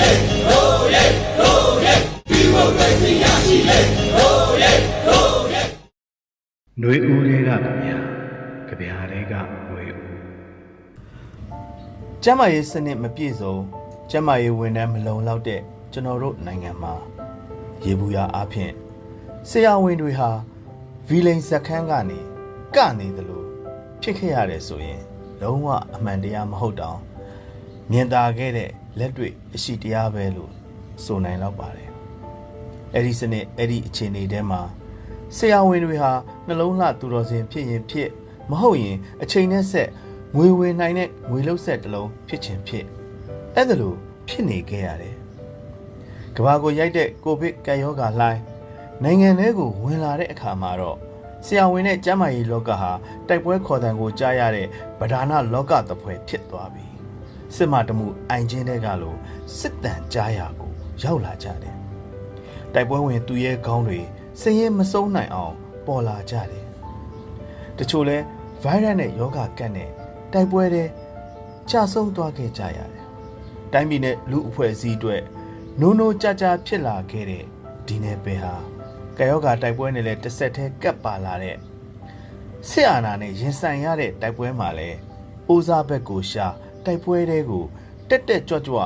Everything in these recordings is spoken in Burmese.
လေတို့ရဲတို့ရဲဒီမိုကရေစီရရှိလေတို့ရဲတို့ရဲ ຫນွေဦးတွေကကြဗျာကြဗျာတွေကຫນွေဦး ကျန်းမာရေးစနစ်မပြည့်စုံကျန်းမာရေးဝန်ထမ်းမလုံလောက်တဲ့ကျွန်တော်တို့နိုင်ငံမှာရေဘူးရအဖြစ်ဆရာဝန်တွေဟာဗီလိန်စခန်းကနေကနေတယ်လို့ဖြစ်ခဲ့ရတယ်ဆိုရင် လုံးဝအမှန်တရားမဟုတ်တောင်မြင်သာခဲ့တဲ့ လက်တွေ့အရှိတရားပဲလို့ဆိုနိုင်တော့ပါတယ်အဲ့ဒီစနစ်အဲ့ဒီအခြေအနေထဲမှာဆရာဝန်တွေဟာနှလုံးလှသူတော်စင်ဖြစ်ရင်ဖြစ်မဟုတ်ရင်အချိန်နဲ့ဆက်ငွေဝင်နိုင်တဲ့ငွေလုတ်ဆက်တစ်လုံးဖြစ်ခြင်းဖြစ်အဲ့ဒါလို့ဖြစ်နေခဲ့ရတယ်ကဘာကိုရိုက်တဲ့ကိုဗစ်ကပ်ရောဂါလှိုင်းနိုင်ငံထဲကိုဝင်လာတဲ့အခါမှာတော့ဆရာဝန်နဲ့ကျန်းမာရေးလောကဟာတိုက်ပွဲခေါ်တံကိုကြားရတဲ့ဗဒါနလောကသဖွယ်ဖြစ်သွားပြီ စစ်မတမှုအိုင်ချင်းတွေကလို့စစ်တမ်းကြားရကိုရောက်လာကြတယ်တိုက်ပွဲဝင်သူရဲကောင်းတွေစည်ရင်မစုံနိုင်အောင် ပေါ်လာကြတယ်တချို့လဲဗိုင်းရပ်နဲ့ယောဂကတ်နဲ့တိုက်ပွဲတွေကြာဆုံးသွားခဲ့ကြရတယ်တိုင်းပြည်နဲ့လူအဖွဲ့အစည်းအတွက်နိုးနိုးကြကြဖြစ်လာခဲ့တဲ့ဒီနယ်ပယ်ဟာကာယောဂါတိုက်ပွဲနဲ့လည်းတစ်ဆက်တည်းကပ်ပါလာတဲ့ဆစ်အာနာနဲ့ရင်ဆိုင်ရတဲ့တိုက်ပွဲမှာလည်းအိုးစားဘက်ကိုရှာ တိုက်ပွဲတဲကိုတက်တက်ကြွကြွ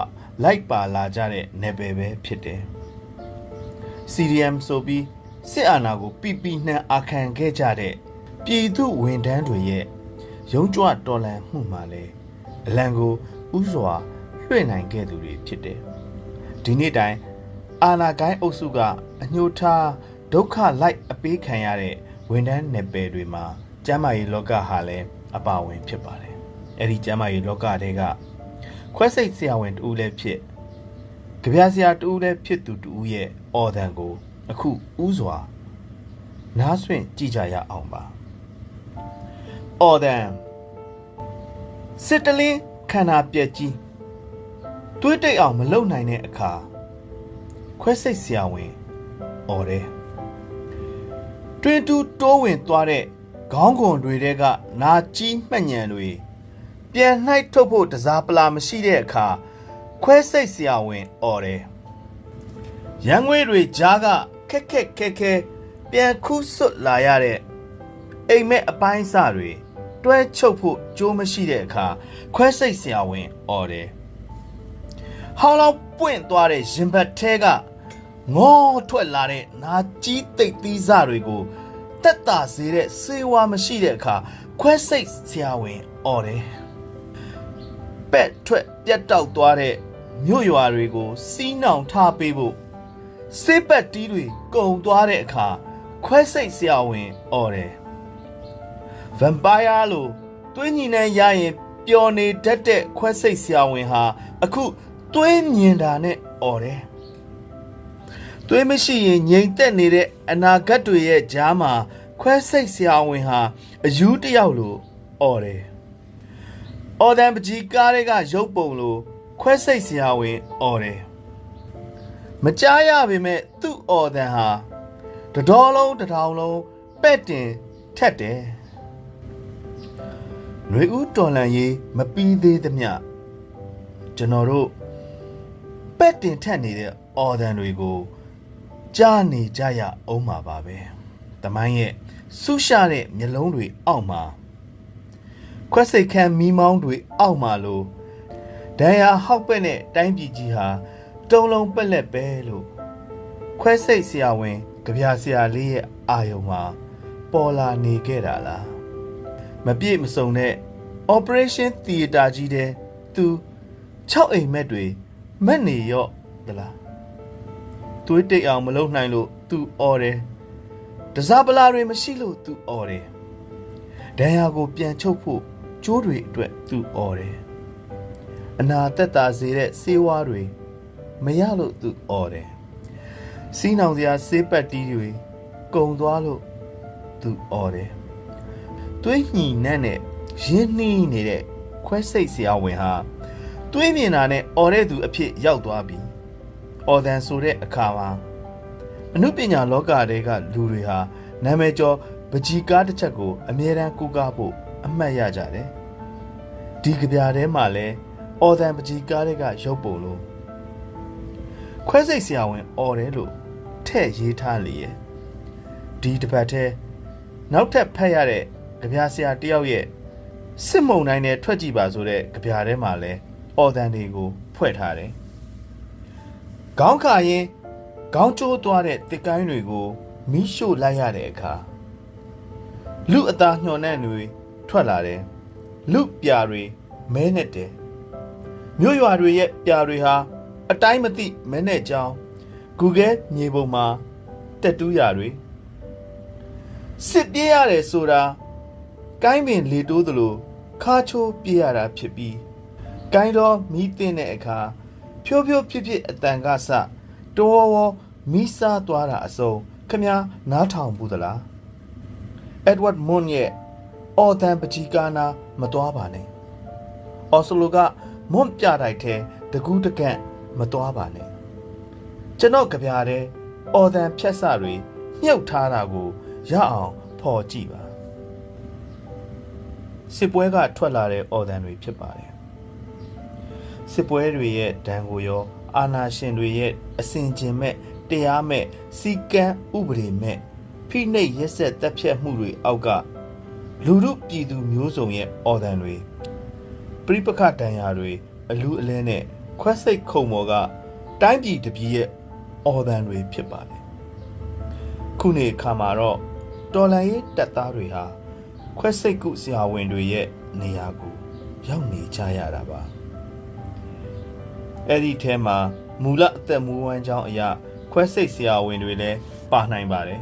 လိုက်ပါလာကြတဲ့နယ်ပယ်ပဲဖြစ်တယ်။ CDM ဆိုပြီးစစ်အာဏာကိုပြပြနှံအာခံခဲ့ကြတဲ့ပြည်သူဝန်ထမ်းတွေရဲ့ရုံးကြွတော်လှန်မှုမှာလည်းအလံကိုဥစွာလွှင့်နိုင်ခဲ့သူတွေဖြစ်တယ်။ဒီနေ့တိုင်အာနာကိုင်းအုပ်စုကအညှို့ထားဒုက္ခလိုက်အပေးခံရတဲ့ဝန်ထမ်းနယ်ပယ်တွေမှာကျမ်းမာရေးလောကဟာလည်းအပါဝင်ဖြစ်ပါတယ်။ အဲ့ဒီကျမ်းမာရေးလောကတွေကခွဲစိတ်ဆရာဝန်တူလည်းဖြစ်ကြပြဆရာတူလည်းဖြစ်သူတူရဲ့အော်ဒန်ကို အခုဥစွာနားဆွင့်ကြည့်ကြရအောင်ပါ။အော်ဒန်စစ်တလင်းခန္ဓာပြက်ကြီးတွေးတိတ်အောင်မလုံနိုင်တဲ့အခါခွဲစိတ်ဆရာဝန်အော်တယ်တွင်တူတိုးဝင်သွားတဲ့ခေါင်းခွန်တွေတဲကနာကြီးမှတ်ညံတွေ ပြန်နှိုက်ထုတ်ဖို့တစားပလာမရှိတဲ့အခါခွဲစိတ်ဆရာဝန်အော်တယ်ရန်ငွေတွေကြားကခက်ခက်ခဲခဲပြန်ခုဆွတ်လာရတဲ့အိမ်မက်အပိုင်းအစတွေတွဲချုပ်ဖို့ကြိုးမရှိတဲ့အခါခွဲစိတ်ဆရာဝန်အော်တယ်ဟောင်းလောက်ပွင့်သွားတဲ့ရင်ဘတ်ထဲကငေါထွက်လာတဲ့နာကြီးသိပ်သီးစတွေကိုတက်တာစေတဲ့စေဝါမရှိတဲ့အခါခွဲစိတ်ဆရာဝန်အော်တယ်ပ က်ထွက်ပြတ်တောက်သွားတဲ့မြို့ရွာတွေကိုစီးနှောင်ထားပေးဖို့စေးပတ်တီးတွေကုံသွားတဲ့အခါခွဲစိတ်ဆရာဝန်အော်တယ်ဗမ်ပါယာလိုသွေးညီနှံရရင်ပျော်နေတတ်တဲ့ခွဲစိတ်ဆရာဝန်ဟာအခုသွေးမြင်တာနဲ့အော်တယ်သွေးမရှိရင်ငြိမ်သက်နေတဲ့အနာဂတ်တွေရဲ့ကြားမှာခွဲစိတ်ဆရာဝန်ဟာအယူတယောက်လိုအော်တယ်။ အော်ဒန်ပကြီးကားတွေကရုပ်ပုံလိုခွဲစိတ်ဆရာဝန်အော်တယ်။မကြားရပေမဲ့သူ့အော်ဒန်ဟာတတော်လုံးတထောင်လုံးပဲ့တင်ထက်တယ်။ຫນွေဦးတော်လန်ရေးမပြီးသေးသမျှကျွန်တော်တို့ပဲ့တင်ထက်နေတဲ့အော်ဒန်တွေကိုကြားနေကြရအောင်မှာပါပဲ။တမိုင်းရဲ့ဆူရှာတဲ့မျက်လုံးတွေအောက်မှာ ခွက်စိတ်ခမ်းမီးမောင်းတွေအောက်မှာလို့ဒဏ်ရာဟောက်ပက်နဲ့တိုင်းပြည်ကြီးဟာတုံးလုံးပက်လက်ပဲလို့ခွဲစိတ်ဆရာဝန်ကြပြဆရာလေးရဲ့အာယုံမှာပေါ်လာနေခဲ့တာလားမပြည့်မစုံတဲ့ operation theater ကြီးတဲ့သူ6အိမ်မက်တွေမက်နေရော့သလားသွေးတိတ်အောင်မလုပ်နိုင်လို့သူအော်တယ်တစားပလာတွေမရှိလို့သူအော်တယ်ဒဏ်ရာကိုပြန်ချုပ်ဖို့ ကျိုးတွေအတွက်သူအော်တယ်အနာသက်သာစေတဲ့ဆေးဝါးတွေမရလို့သူအော်တယ်စီးနောင်စရာဆေးပတ်တီးတွေကုံသွားလို့သူအော်တယ်သွေးညှိနှက်နဲ့ရင်းနှီးနေတဲ့ခွဲစိတ်ဆရာဝန်ဟာသွေးမြင်တာနဲ့အော်တဲ့သူအဖြစ်ရောက်သွားပြီအော်ဒန်ဆိုတဲ့အခါမှာအမှုပညာလောကတဲကလူတွေဟာနာမည်ကျော်ပကြီကားတစ်ချက်ကိုအမြဲတမ်းကူကားဖို့ အမှတ်ရကြတယ်ဒီကြပြထဲမှာလဲအော်ဒန်ပကြီကားတွေကရုပ်ပုံလို့ခွဲစိတ်ဆရာဝန်អော်တယ်လို့ထဲ့ရေးထားလေရဲ့ဒီတစ်ပတ်ထဲနောက်ထပ်ဖတ်ရတဲ့ကြပြဆရာတယောက်ရဲ့စစ်မုံတိုင်းနဲ့ထွက်ကြည့်ပါဆိုတဲ့ကြပြထဲမှာလဲအော်တန်တွေကိုဖွဲ့ထားတယ်ခေါင်းခါရင်ခေါင်းကျိုးသွားတဲ့တစ်ကိုင်းတွေကိုမီးရှို့လိုက်ရတဲ့အခါလူအသားညှော်နှံ့တွေ ထွက်လာတယ်လူပြာတွေမဲနဲ့တယ်မြို့ရွာတွေရဲ့ပြာတွေဟာအတိုင်းမသိမဲနဲ့ကြောင်း Google မြေပုံမှာတက်တူးရာတွေစစ်ပြေးရတယ်ဆိုတာကိုင်းပင်လေတိုးသလိုခါချိုးပြေးရတာဖြစ်ပြီးကိုင်းတော့မီးတင်တဲ့အခါဖြိုးဖြိုးဖြစ်ဖြစ်အတန်ကစတော်ဝမီးစားသွားတာအစုံခမညာနားထောင်ဘူးသလား Edward Mon ရဲ့ အော်တန်ပကြီးကာနာမသွားပါနဲ့အော်စလိုကမွန်ပြတိုက်ထဲတကူးတကန့်မသွားပါနဲ့ကျွန်တော်ကြပြားတဲ့အော်တန်ဖြတ်စတွေမြုပ်ထားတာကိုရအောင်ဖော်ကြည့်ပါစစ်ပွဲကထွက်လာတဲ့အော်တန်တွေဖြစ်ပါတယ်စစ်ပွဲတွေရဲ့ဒဏ်ကိုရော အာနာရှင်တွေရဲ့အစင်ကျင်မဲ့တရားမဲ့စီကံဥပဒေမဲ့ဖိနှိပ်ရက်ဆက်တပ်ဖြတ်မှုတွေအောက်က လူမှုပြည်သူမျိုးစုံရဲ့အော်တန်တွေပြိပခတန်ရာတွေအလူအလဲနဲ့ခွက်စိတ်ခုံမော်ကတိုင်းပြည်တပြည်ရဲ့အော်တန်တွေဖြစ်ပါတယ်ခုနေခါမှာတော့တော်လန်ရေးတပ်သားတွေဟာခွက်စိတ်ကုဆရာဝန်တွေရဲ့နေရာကိုရောက်နေကြရတာပါအဲ့ဒီထဲမှာမူလအသက်မူဝမ်းကြောင်းအရာခွဲစိတ်ဆရာဝန်တွေလည်းပါနိုင်ပါတယ်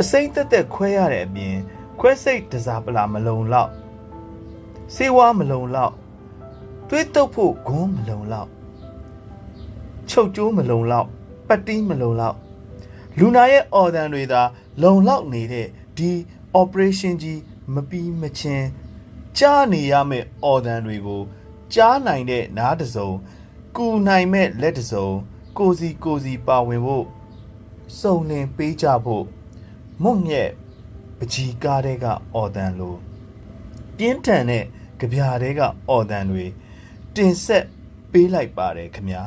အစိမ့်သက်သက်ခွဲရတဲ့အပြင်ခွဲစိတ်တစားပလာမလုံလောက်စေဝါမလုံလောက်သွေးတုပ်ဖို့ဂွန်းမလုံလောက်ချုပ်ကျိုးမလုံလောက်ပတ်တီးမလုံလောက်လူနာရဲ့အော်ဂန်တွေသာလုံလောက်နေတဲ့ဒီ operation ကြီးမပြီးမချင်းကြားနေရမယ့်အော်ဂန်တွေကိုကြားနိုင်တဲ့နားတစ်စုံကူနိုင်မဲ့လက်တစ်စုံကိုစီကိုစီပါဝင်ဖို့စုံလင်ပေးကြဖို့ မုံရဲ့ပကြီးကားတဲ့ကအော်တန်လို့ပြင်းထန်တဲ့ကြပြားတဲ့ကအော်တန်တွေတင်ဆက်ပေးလိုက်ပါတယ်ခမညာ